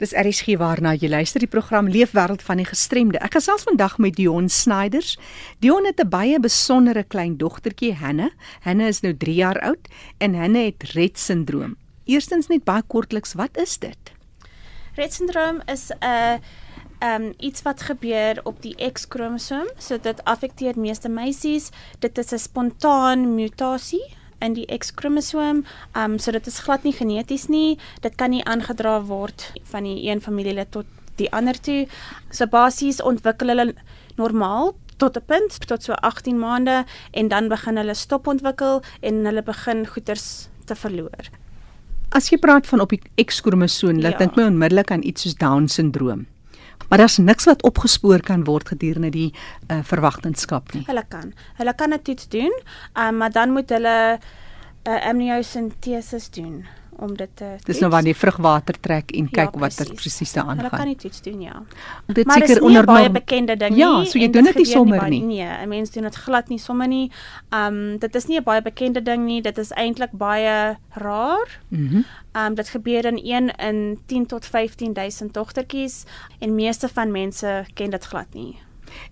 Dis RSG waarna jy luister die program Leefwêreld van die gestremde. Ek gesels vandag met Dion Snyders. Dion het 'n baie besondere klein dogtertjie, Hanne. Hanne is nou 3 jaar oud en Hanne het Rett-sindroom. Eerstens net baie kortliks, wat is dit? Rett-sindroom is 'n uh, um iets wat gebeur op die X-kromosoom, so dit affekteer meeste meisies. Dit is 'n spontaan mutasie in die X-kromosoom. Um so dit is glad nie geneties nie. Dit kan nie aangedra word van die een familielid tot die ander toe. So basies ontwikkel hulle normaal tot 'n punt tot so 18 maande en dan begin hulle stop ontwikkel en hulle begin goeters te verloor. As jy praat van op die X-kromosoom, laat ja. dink my onmiddellik aan iets soos Down-sindroom. Maar daar's niks wat opgespoor kan word gedurende die uh, verwagtingskap nie. Hulle kan. Hulle kan dit toets doen, um, maar dan moet hulle 'n uh, eh, amniocentesis doen om dit te Dis nou wanneer jy vrugwater trek en kyk ja, wat er presies daar aangaan. Hulle kan nie toets doen ja. Dit seker onder baie bekende ding ja, nie. Ja, so jy doen dit nie sommer nie. Nee, 'n mens doen dit glad nie sommer nie. Um dit is nie 'n baie bekende ding nie. Dit is eintlik baie rar. Mhm. Mm um dit gebeur in 1 in 10 tot 15000 dogtertjies en meeste van mense ken dit glad nie.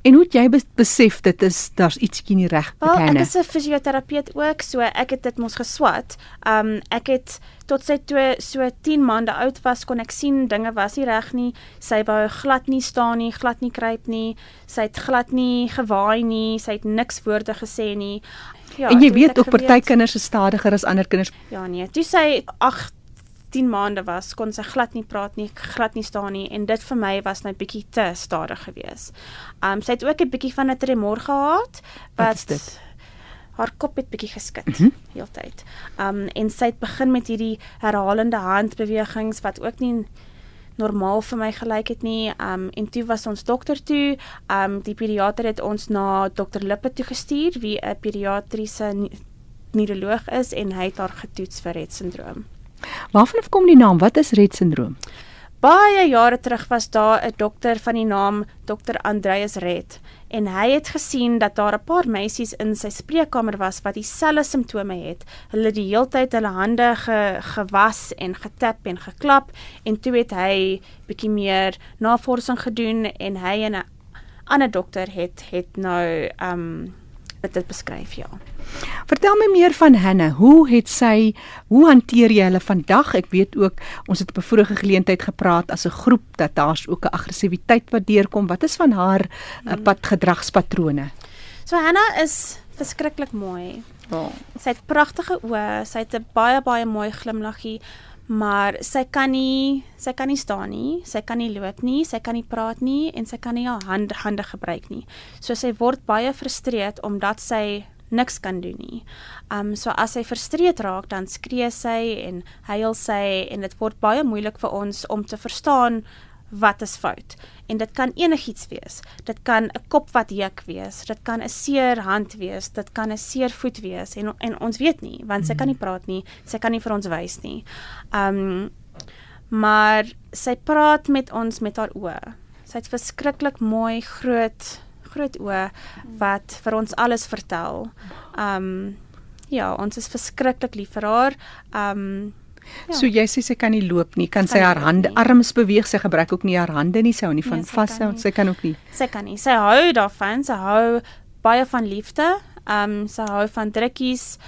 En hoe jy besef dit is daar's ietsie nie reg met well, Ek is 'n fisioterapeut ook, so ek het dit mos geswat. Um ek het tot sy toe so 10 maande oud was kon ek sien dinge was nie reg nie. Sy wou glad nie staan nie, glad nie kruip nie. Sy het glad nie gewaai nie. Sy het niks woorde gesê nie. Ja, en jy weet ook party kinders is stadiger as ander kinders. Ja nee, toe sy 8 10 maande was, kon sy glad nie praat nie, glad nie staan nie en dit vir my was nou bietjie te stadig geweest. Um sy het ook 'n bietjie van 'n tremor gehad wat, wat dit haar kop het bietjie geskit mm -hmm. heeltyd. Um en sy het begin met hierdie herhalende handbewegings wat ook nie normaal vir my gelyk het nie. Um en toe was ons dokter toe. Um die pediater het ons na dokter Lippe toe gestuur wie 'n pediatriese neuroloog is en hy het haar getoets vir Rett syndroom. Waarvan kom die naam? Wat is Rett syndroom? Baie jare terug was daar 'n dokter van die naam Dr. Andreas Rett en hy het gesien dat daar 'n paar meisies in sy spreekkamer was wat dieselfde simptome het. Hulle die heeltyd hulle hande ge, gewas en getap en geklap en toe het hy bietjie meer navorsing gedoen en hy en 'n ander dokter het het nou um dit beskryf ja. Vertel my meer van Hanne. Hoe het sy hoe hanteer jy hulle vandag? Ek weet ook ons het op 'n vorige geleentheid gepraat as 'n groep dat daar's ook 'n aggressiwiteit wat deurkom. Wat is van haar uh, pad gedragspatrone? So Hanna is verskriklik mooi. Oh. Sy het pragtige oë, sy het 'n baie baie mooi glimlaggie, maar sy kan nie sy kan nie staan nie, sy kan nie loop nie, sy kan nie praat nie en sy kan nie haar hand, hande gebruik nie. So sy word baie frustreerd omdat sy niks kan doen nie. Um so as sy frustreerd raak, dan skree sy en huil sy en dit word baie moeilik vir ons om te verstaan wat is fout. En dit kan enigiets wees. Dit kan 'n kop wat juk wees, dit kan 'n seer hand wees, dit kan 'n seer voet wees en en ons weet nie want sy kan nie praat nie, sy kan nie vir ons wys nie. Um maar sy praat met ons met haar oë. Sy het verskriklik mooi groot groot oë wat vir ons alles vertel. Um ja, ons is verskriklik lief vir haar. Um Ja. So jy sê sy kan nie loop nie, kan sy haar hande arms beweeg, sy gebruik ook nie haar hande nie, sy hou nie van nee, vashou, sy kan ook nie. Sy kan nie. Sy hou daarvan, sy hou baie van liefde. Um sy hou van drukkies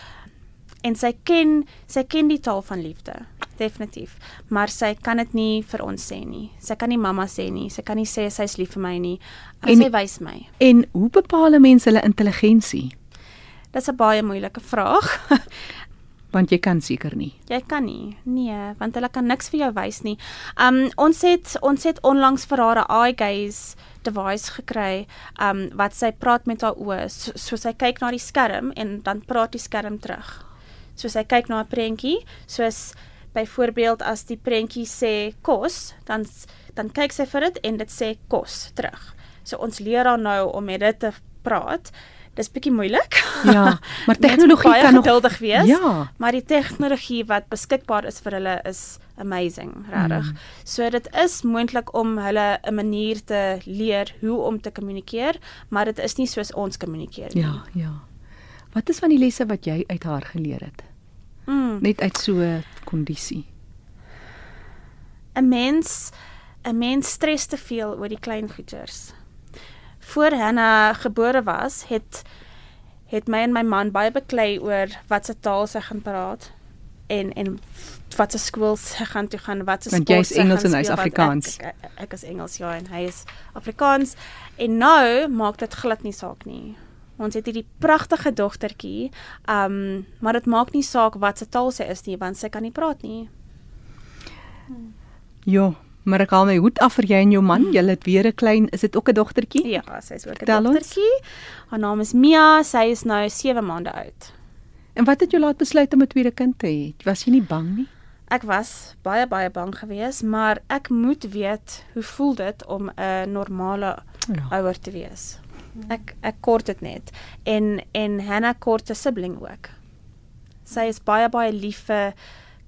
en sy ken sy ken die taal van liefde definitief. Maar sy kan dit nie vir ons sê nie. Sy kan nie mamma sê nie. Sy kan nie sê sy's lief vir my nie. En, sy wys my. En hoe bepaal 'n mens hulle intelligensie? Dis 'n baie moeilike vraag. want jy kan seker nie. Jy kan nie. Nee, want hulle kan niks vir jou wys nie. Um ons het ons het onlangs vir haar 'n eye gaze device gekry um wat sy praat met haar oë so, so sy kyk na die skerm en dan praat die skerm terug. So sy kyk na 'n prentjie soos byvoorbeeld as die prentjie sê kos, dan dan kyk sy vir dit en dit sê kos terug. So ons leer haar nou om met dit te praat. Dis bietjie moeilik. Ja, maar tegnologie kan nog geduldig wees. Ja. Maar die tegnologie wat beskikbaar is vir hulle is amazing, regtig. Mm. So dit is moontlik om hulle 'n manier te leer hoe om te kommunikeer, maar dit is nie soos ons kommunikeer nie. Ja, ja. Wat is van die lesse wat jy uit haar geleer het? Mm. Net uit so 'n kondisie. 'n mens 'n mens stres te veel oor die klein goeters. Voor Hanna gebore was, het het my en my man baie beklei oor wat se taal sy gaan praat en en wat se skool sy gaan toe gaan, wat se sport sy gaan. Want Engels en hy is Afrikaans. Ek, ek, ek is Engels ja en hy is Afrikaans. En nou maak dit glad nie saak nie. Ons het hierdie pragtige dogtertjie, um maar dit maak nie saak wat se taal sy is nie, want sy kan nie praat nie. Ja, maar ek haal my hoed af vir jy en jou man. Julle het weer 'n klein, is dit ook 'n dogtertjie? Ja, sy is ook 'n dogtertjie. Haar naam is Mia, sy is nou 7 maande oud. En wat het jou laat besluit om 'n tweede kind te hê? Was jy nie bang nie? Ek was baie baie bang geweest, maar ek moet weet hoe voel dit om 'n normale ja. ouer te wees. Ek ek kort dit net. En en Hannah kort 'n sibling ook. Sy is baie baie lief vir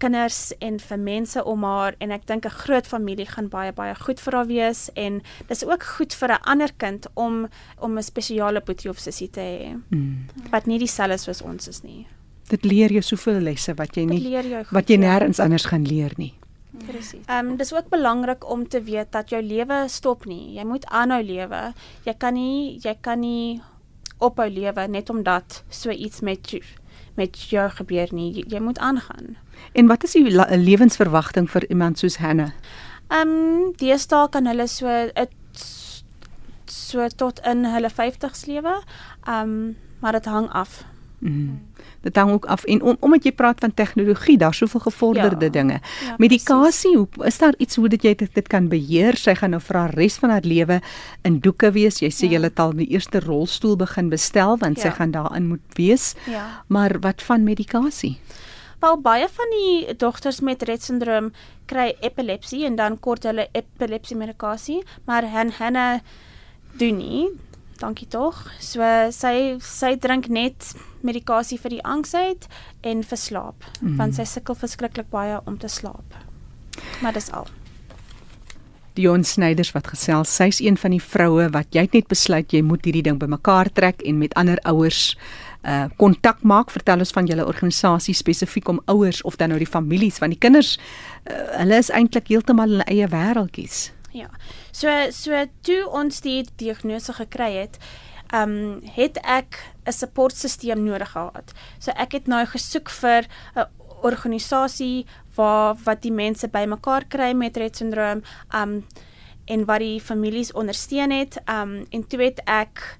kinders en vir mense om haar en ek dink 'n groot familie gaan baie baie goed vir haar wees en dis ook goed vir 'n ander kind om om 'n spesiale boetie of sussie te hê. Mm. Wat nie dieselfde is soos ons is nie. Dit leer jou soveel lesse wat jy nie goed, wat jy nêrens ja. anders gaan leer nie. Presies. Ehm um, dis ook belangrik om te weet dat jou lewe stop nie. Jy moet aanhou lewe. Jy kan nie jy kan nie ophou lewe net omdat so iets met jou met jou gebeur nie. Jy, jy moet aangaan. En wat is die lewensverwagting vir iemand soos Hanne? Ehm um, deesdae kan hulle so 'n so tot in hulle 50s lewe. Ehm um, maar dit hang af. Mm. Dit hang ook af en om, omdat jy praat van tegnologie, daar's soveel gevorderde ja, dinge. Ja, Medikasie, hoe is daar iets hoe dit jy dit, dit kan beheer? Sy gaan nou vir haar res van haar lewe in doeke wees. Jy sê ja. jy het al die eerste rolstoel begin bestel want ja. sy gaan daarin moet wees. Ja. Maar wat van medikasie? Wel baie van die dogters met Rett syndroom kry epilepsie en dan kort hulle epilepsie medikasie, maar hen Hanna doen nie. Dankie tog. So sy sy drink net medikasie vir die angsheid en vir slaap, mm. want sy sukkel verskriklik baie om te slaap. Maar dis al. Dion Snyders wat gesels, sy's een van die vroue wat jy net besluit jy moet hierdie ding bymekaar trek en met ander ouers uh kontak maak. Vertel ons van julle organisasie spesifiek om ouers of dan nou die families van die kinders. Uh, hulle is eintlik heeltemal in hulle eie wêreltjies. Ja. So so toe ons die diagnose gekry het, ehm um, het ek 'n supportstelsel nodig gehad. So ek het nou gesoek vir 'n organisasie waar wat die mense bymekaar kry met Rett syndroom, ehm um, en wat die families ondersteun het. Ehm um, en toe het ek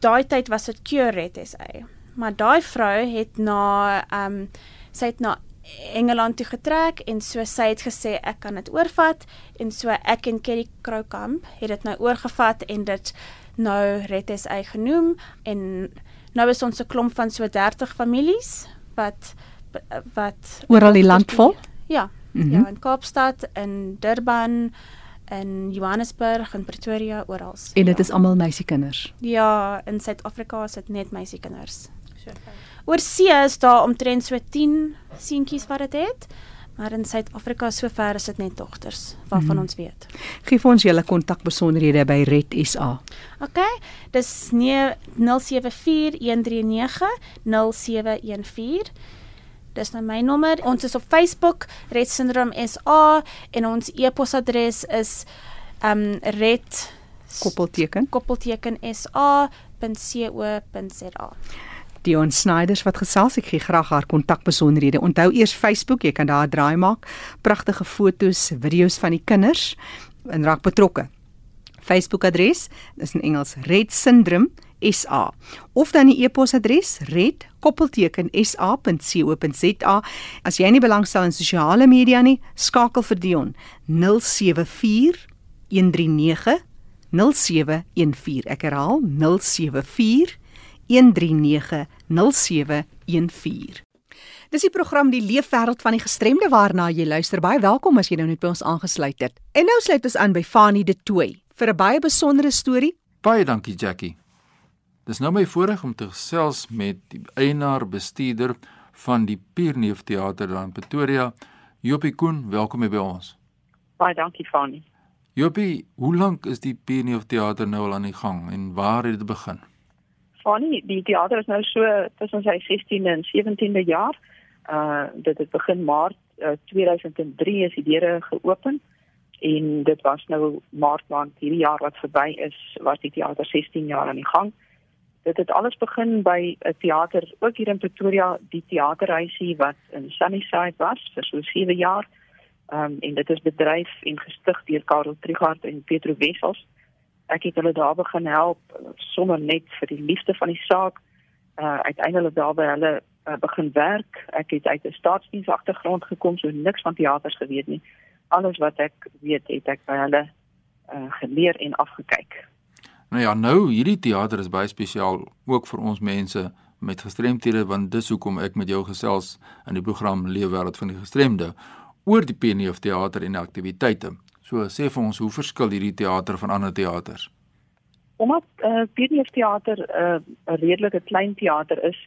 daai tyd was dit Cure SA. Maar daai vrou het na ehm um, sy het na Engeland toe getrek en so sy het gesê ek kan dit oorvat en so ek en Kerry Kroukamp het dit nou oorgevat en dit nou Red SA genoem en nou is ons 'n klomp van so 30 families wat wat oral die land vol? Ja. Mm -hmm. Ja, in Kaapstad, in Durban, in Johannesburg en Pretoria oral. En dit ja. is almal meisiekinders. Ja, in Suid-Afrika is dit net meisiekinders. So. Oor see is daar omtrent so 10 seentjies wat dit het. Maar in Suid-Afrika sover is dit net dogters waarvan hmm. ons weet. Geef ons julle kontakbesonderhede by Red SA. OK, dis 0741390714. Dis nou my nommer. Ons is op Facebook Red Syndrome SA en ons e-posadres is um red koppelteken koppelteken sa.co.za. Dion Snyders wat gesels ek gee graag haar kontakbesonderhede. Onthou eers Facebook, jy kan daar 'n draai maak. Pragtige fotos, video's van die kinders en raak betrokke. Facebook adres is in Engels Red Syndrome SA of dan die e-posadres red@sa.co.za. As jy nie belangstel in sosiale media nie, skakel vir Dion 074 139 0714. Ek herhaal 074 1390714. Dis die program Die Leefwêreld van die Gestremde waarna jy luister. Baie welkom as jy nou net by ons aangesluit het. En nou sluit ons aan by Fanie De Tooy vir 'n baie besondere storie. Baie dankie Jackie. Dis nou my voorreg om te gesels met die eienaar bestuurder van die Pierneef Theater daar in Pretoria, Jopie Koen. Welkom by ons. Baie dankie Fanie. Jopie, hoe lank is die Pierneef Theater nou al aan die gang en waar het dit begin? Fanny, die teater is nou so tussen sy 16de en 17de jaar. Uh dit het begin Maart uh, 2003 is die deure geopen en dit was nou maart maand hierdie jaar wat verby is was die teater 16 jaar aan die gang. Dit het alles begin by 'n teater ook hier in Pretoria, die teaterhuisie wat in Sunnyside was vir so 7 jaar. Ehm um, en dit is bedryf en gestig deur Karel Trigard en Pietro Wessels. Ek het hulle daar begin help sommer net vir die liefde van die saak. Uh uiteindelik daar by hulle uh, begin werk. Ek het uit 'n staatsdiens agtergrond gekom, so niks van teaters geweet nie. Alles wat ek weet, het ek by hulle uh geleer en afgekyk. Nou ja, nou hierdie teater is baie spesiaal ook vir ons mense met gestremthede want dis hoekom ek met jou gesels in die program Leefwêreld van die gestremde oor die PNE of teater en aktiwiteite. So sê vir ons hoe verskil hierdie teater van ander teaters? Omdat eh uh, of teater eh, 'n uh, redelike klein teater is,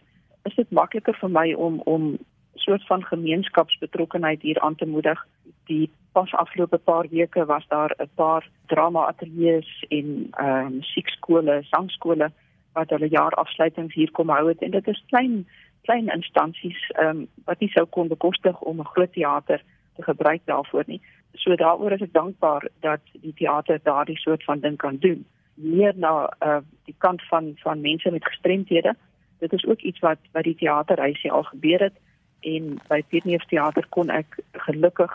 is dit makliker vir my om om soort van gemeenskapsbetrokkenheid hier aan te moedig. Die pas afgelope paar weke was daar 'n paar drama ateljee's en ehm uh, musiekskole, sangskole wat hulle jaarafsluitings hier kom hou het en dit is klein klein instansies ehm um, wat nie sou kon bekostig om 'n groot teater te gebruik daarvoor nie. So daaroor is ek dankbaar dat die teater daardie soort van ding kan doen. Meer na uh, die kant van van mense met gestremthede. Dit is ook iets wat wat die teaterhuisie al gebeur het en by Pietneef teater kon ek gelukkig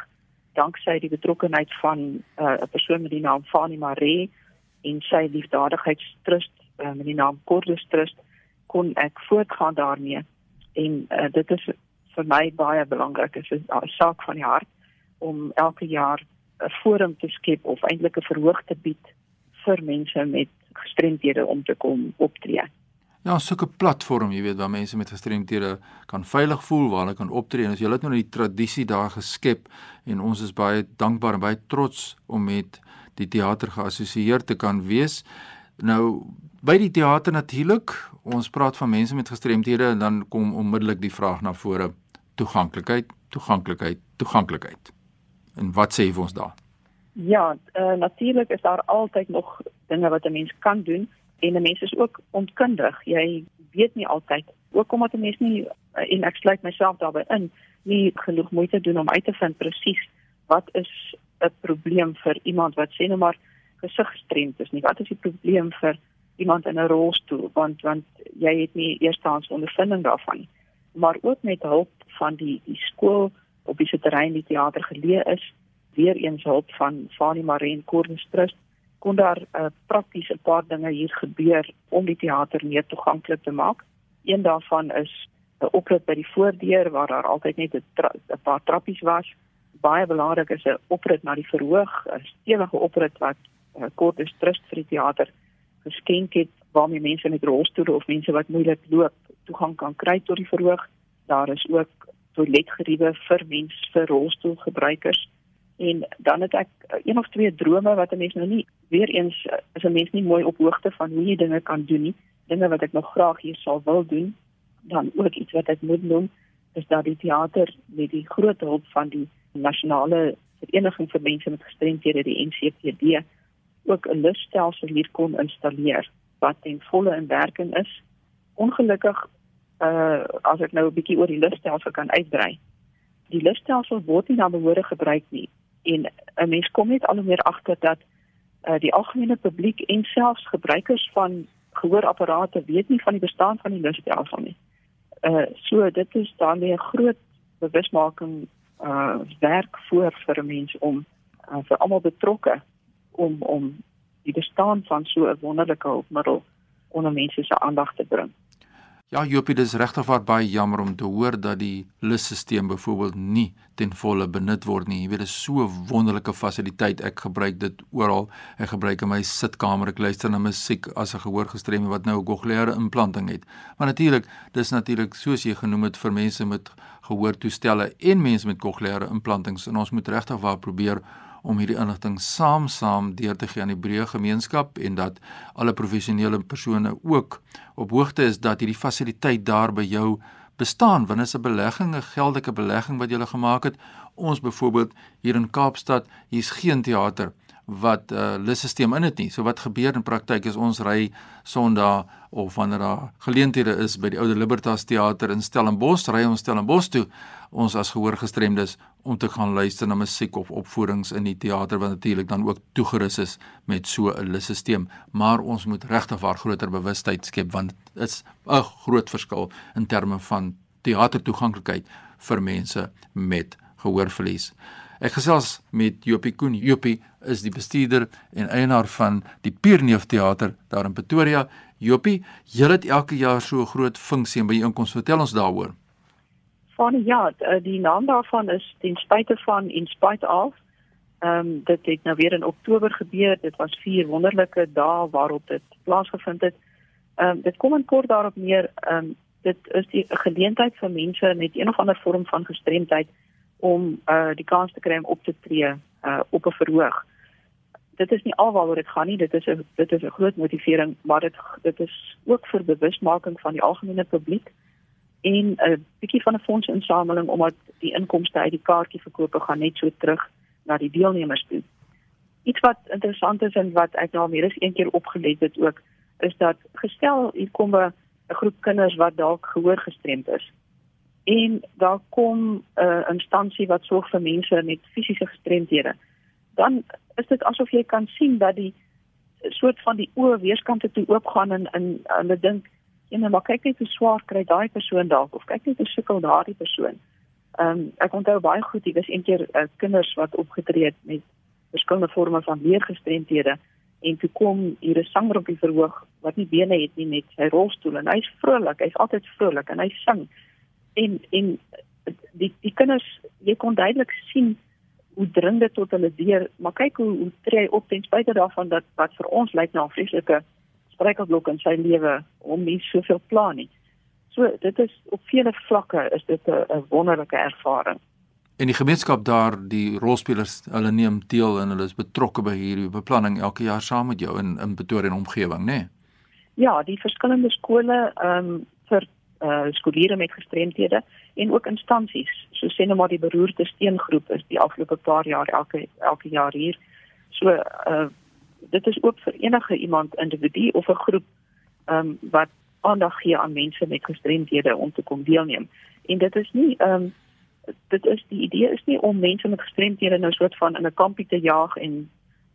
danksy die betrokkenheid van uh, 'n uh, persoon met die naam Fani Maree en sy liefdadigheidstrust uh, met die naam Cordus Trust kon ek voortgaan daarmee en uh, dit is vir my baie belangrik is 'n saak van die hart om elke jaar 'n forum te skep of eintlik 'n verhoog te bied vir mense met gestremdhede om te kom optree. Ja, so 'n platform, jy weet, waar mense met gestremthede kan veilig voel, waar hulle kan optree. En as jy het nou die tradisie daar geskep en ons is baie dankbaar en baie trots om met die teater geassosieer te kan wees. Nou by die teater natuurlik, ons praat van mense met gestremthede en dan kom onmiddellik die vraag na vore: toeganklikheid, toeganklikheid, toeganklikheid. En wat sê vir ons daar? Ja, uh, natuurlik is daar altyd nog dinge wat 'n mens kan doen en 'n mens is ook onkundig. Jy weet nie altyd ook omdat 'n mens nie eh, en ek sluit myself daarbey in, nie genoeg moeite doen om uit te vind presies wat is 'n probleem vir iemand wat sê nou maar gesig gestremd is nie. Wat is die probleem vir iemand in 'n rolstoel want want jy het nie eerstehands ondervinding daarvan nie. Maar ook met hulp van die die skool op die terrein die teater geleë is, weer eens hulp van Fani Marine Corners Trust kon daar uh, prakties 'n paar dinge hier gebeur om die teater meer toeganklik te maak. Een daarvan is 'n oprit by die voordeur waar daar altyd net 'n tra paar trappies was. Baie belangrik is 'n oprit na die verhoog, 'n stewige oprit wat uh, kort is trust vir die teater geskenk het waarmee mense met rolstoele of mense wat moeilik loop toegang kan kry tot die verhoog. Daar is ook toiletgeriewe vir mense vir rolstoelgebruikers. En dan het ek een of twee drome wat 'n mens nou nie weer eens is 'n mens nie mooi op hoogte van hoe jy dinge kan doen nie dinge wat ek nog graag hier sal wil doen dan ook iets wat ek moet doen is dat die teater met die groot hulp van die nasionale vereniging vir mense met gestremthede die NCPD ook 'n lusstelsel hier kon installeer wat ten volle in werking is. Ongelukkig uh as ek nou 'n bietjie oor die lusstelsel kan uitbrei die lusstelsel word nie na behoore gebruik nie en 'n mens kom net al hoe meer agter dat uh, die algemene publiek en selfs gebruikers van gehoorapparate weet nie van die bestaan van die lusstelsel nie. Uh so dit is dan 'n groot bewusmaking uh werk voor vir 'n mens om uh, vir almal betrokke om om die bestaan van so 'n wonderlike hulpmiddel onder mense se aandag te bring. Ja, Jopie, dis regtig wat baie jammer om te hoor dat die lusstelsel byvoorbeeld nie ten volle benut word nie. Jy weet, dit is so 'n wonderlike fasiliteit. Ek gebruik dit oral. Ek gebruik in my sitkamer, ek luister na musiek as 'n gehoorgestremde wat nou 'n cochleaire implanting het. Maar natuurlik, dis natuurlik soos jy genoem het vir mense met gehoortoestelle en mense met cochleaire implantings en ons moet regtig waar probeer om hierdie inligting saam-saam deur te gee aan die breë gemeenskap en dat alle professionele persone ook op hoogte is dat hierdie fasiliteit daar by jou bestaan. Wanneer 'n belegging 'n geldelike belegging wat jy gele gemaak het? Ons byvoorbeeld hier in Kaapstad hier's geen teater wat 'n uh, lusstelsel in het nie. So wat gebeur in praktyk is ons ry Sondag of wanneer daar geleenthede is by die Oude Libertas Theater in Stellenbosch, ry ons Stellenbosch toe ons as gehoorgestremdes om te gaan luister na musiek of opvoerings in die teater wat natuurlik dan ook toegerus is met so 'n lusstelsel, maar ons moet regtig waar groter bewustheid skep want dit is 'n groot verskil in terme van teatertoeganklikheid vir mense met gehoorverlies. Ek gesels met Jopie Koen. Jopie is die bestuurder en eienaar van die Pierneef Theater daar in Pretoria. Jopie, julle het elke jaar so 'n groot funksie by inkomste. Vertel ons daaroor van ja, die naam daarvan is ten spyte van in spite of. Ehm um, dit het nou weer in Oktober gebeur. Dit was vier wonderlike dae waarop dit plaasgevind het. Ehm um, dit kom in kort daarop neer. Ehm um, dit is die geleentheid vir mense met een of ander vorm van gestremdheid om uh die kans te kry om op te tree uh op 'n verhoog. Dit is nie alwaaroor dit gaan nie. Dit is 'n dit is 'n groot motivering, maar dit dit is ook vir bewusmaking van die algemene publiek en 'n bietjie van 'n fondsinsameling omdat die inkomste uit die kaartjieverkope gaan net so terug na die deelnemers toe. Iets wat interessant is en wat ek nou meer as een keer opgelet het ook, is dat gestel hier kom 'n groep kinders wat dalk gehoor gestremd is. En daar kom 'n uh, instansie wat sorg vir mense met fisiese gestremdhede. Dan is dit asof jy kan sien dat die soort van die oë weerskante toe oopgaan en en hulle dink en maar kyk net hoe swaar kry daai persoon dalk of kyk net hoe sukkel daardie persoon. Ehm um, ek onthou baie goed, dit was eendag uh, kinders wat opgetree het met verskillende forme van leergestremdhede en toe kom hier 'n sanger op die verhoog wat nie bene het nie met sy rolstoel en hy's vrolik, hy's altyd vrolik en hy sing. En en die die kinders jy kon duidelik sien hoe dring dit tot hulle deur, maar kyk hoe hoe tree hy op ten spyte daarvan dat wat vir ons lyk na 'n vreeslike struikelblok in sy lewe om nie soveel plan nie. So dit is op vele vlakke is dit 'n wonderlike ervaring. En die gemeenskap daar, die rolspelers, hulle neem deel en hulle is betrokke by hierdie beplanning elke jaar saam met jou in in Pretoria en omgewing, né? Nee? Ja, die verskillende skole ehm um, vir uh skoolgere met gestremdhede en ook instansies. So sê nou maar die beroerde steengroep is die afgelope paar jaar elke elke jaar hier. So uh dit is ook vir enige iemand individu of 'n groep ehm um, wat aandag gee aan mense met gestremdhede om te kom deelneem. En dit is nie ehm um, dit is die idee is nie om mense met gestremdhede nou soort van in 'n kampie te jaag en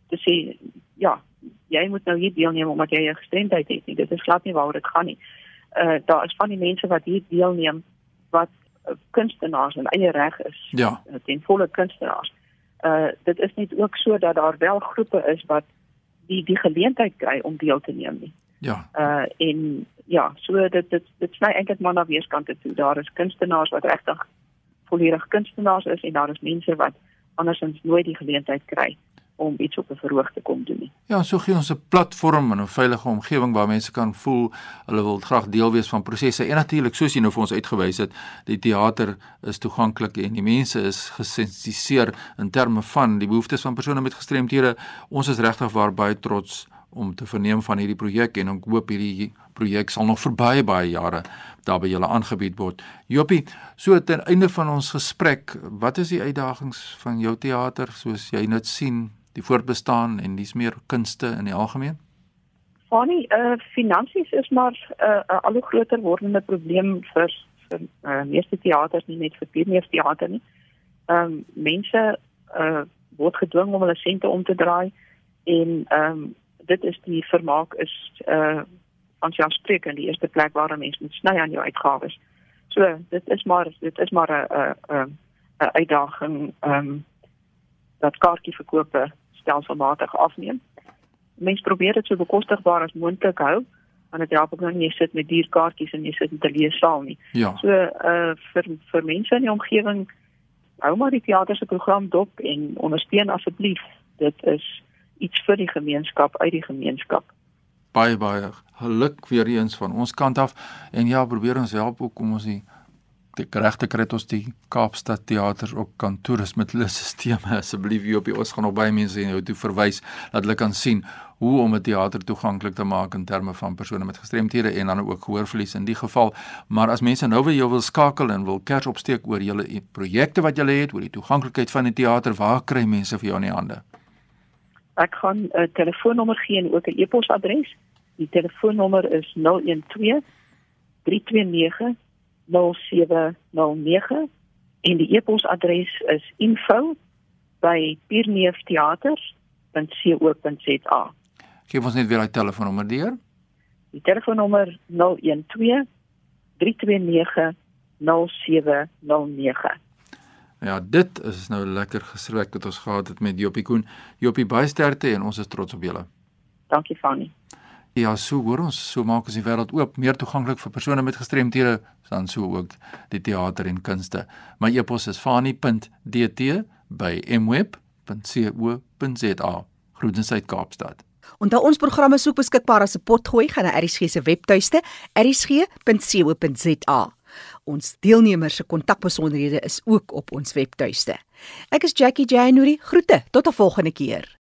te sê ja, jy moet nou hier deelneem omdat jy 'n gestremdheid het nie. Dit is glad nie waaroor dit gaan nie. Uh daar is van die mense wat hier deelneem wat uh, kunstenaars in eie reg is. Ja. Uh, ten volle kunstenaars. Uh dit is net ook so dat daar wel groepe is wat die die geleentheid kry om deel te neem nie. Ja. Uh en ja, so dit dit dit sny eintlik maar na weerskante toe. Daar is kunstenaars wat regtig volledig kunstenaars is en daar is mense wat andersins nooit die geleentheid kry om iets op 'n verhoog te kom doen nie. Ja, so gee ons 'n platform en 'n veilige omgewing waar mense kan voel hulle wil graag deel wees van prosesse. En natuurlik, soos jy nou vir ons uitgewys het, die teater is toeganklik en die mense is gesensitiseer in terme van die behoeftes van persone met gestremthede. Ons is regtig waar baie trots om te verneem van hierdie projek en ek hoop hierdie projek sal nog vir baie baie jare daar by julle aangebied word. Jopie, so ten einde van ons gesprek, wat is die uitdagings van jou teater soos jy net sien die voortbestaan en dis meer kunste in die algemeen? Funny, eh uh, finansies is maar 'n uh, uh, al hoe groter wordende probleem vir vir uh, meeste teaters nie net vir Pierneef teater nie. Ehm um, mense eh uh, word gedwing om hulle sente om te draai en ehm um, dit is die vermaak is eh uh, ons ja spreek in die eerste plek waar mense moet sny aan jou uitgawes. So dit is maar dit is maar 'n 'n 'n uitdaging ehm um, dat kaartjieverkope stelselmatig afneem. Mense probeer dit so bekostigbaar as moontlik hou, want dit help ook nou nie jy sit met duur kaartjies en jy sit in 'n leesaal nie. Ja. So uh vir vir mense in die omgewing hou maar die teater se program dop en ondersteun asseblief. Dit is iets vir die gemeenskap uit die gemeenskap. Baie baie geluk weer eens van ons kant af en ja, probeer ons help ook om ons die die regte kry ons die Kaapstad teaters ook kan toerisme stelsels asseblief hier op die ons gaan nog baie mense en jou toe verwys dat hulle kan sien hoe om 'n teater toeganklik te maak in terme van persone met gestremthede en dan ook gehoorverlies in die geval. Maar as mense nou wil jou wil skakel en wil kers opsteek oor julle projekte wat julle het oor die toeganklikheid van die teater waar kry mense vir jou in die hande? Ek gaan 'n uh, telefoonnommer gee en ook 'n e-posadres. Die telefoonnommer is 012 329 0709 en die e-posadres is info@pierneefteaters.co.za. Geef ons net weer daai telefoonnommer deur. Die telefoonnommer 012 329 0709. Ja, dit is nou lekker gesprek wat ons gehad het met Jopie Koen. Jopie baie sterkte en ons is trots op julle. Dankie Fanny. Ja, so hoor ons, so maak ons die wêreld oop, meer toeganklik vir persone met gestremthede, dan so ook die teater en kunste. My e-pos is fani.dt@mweb.co.za. Groetens uit Kaapstad. Onthou ons programme is ook beskikbaar as 'n potgooi gaan na ERSG se webtuiste ersg.co.za. Ons deelnemers se kontakbesonderhede is ook op ons webtuiste. Ek is Jackie January. Groete tot 'n volgende keer.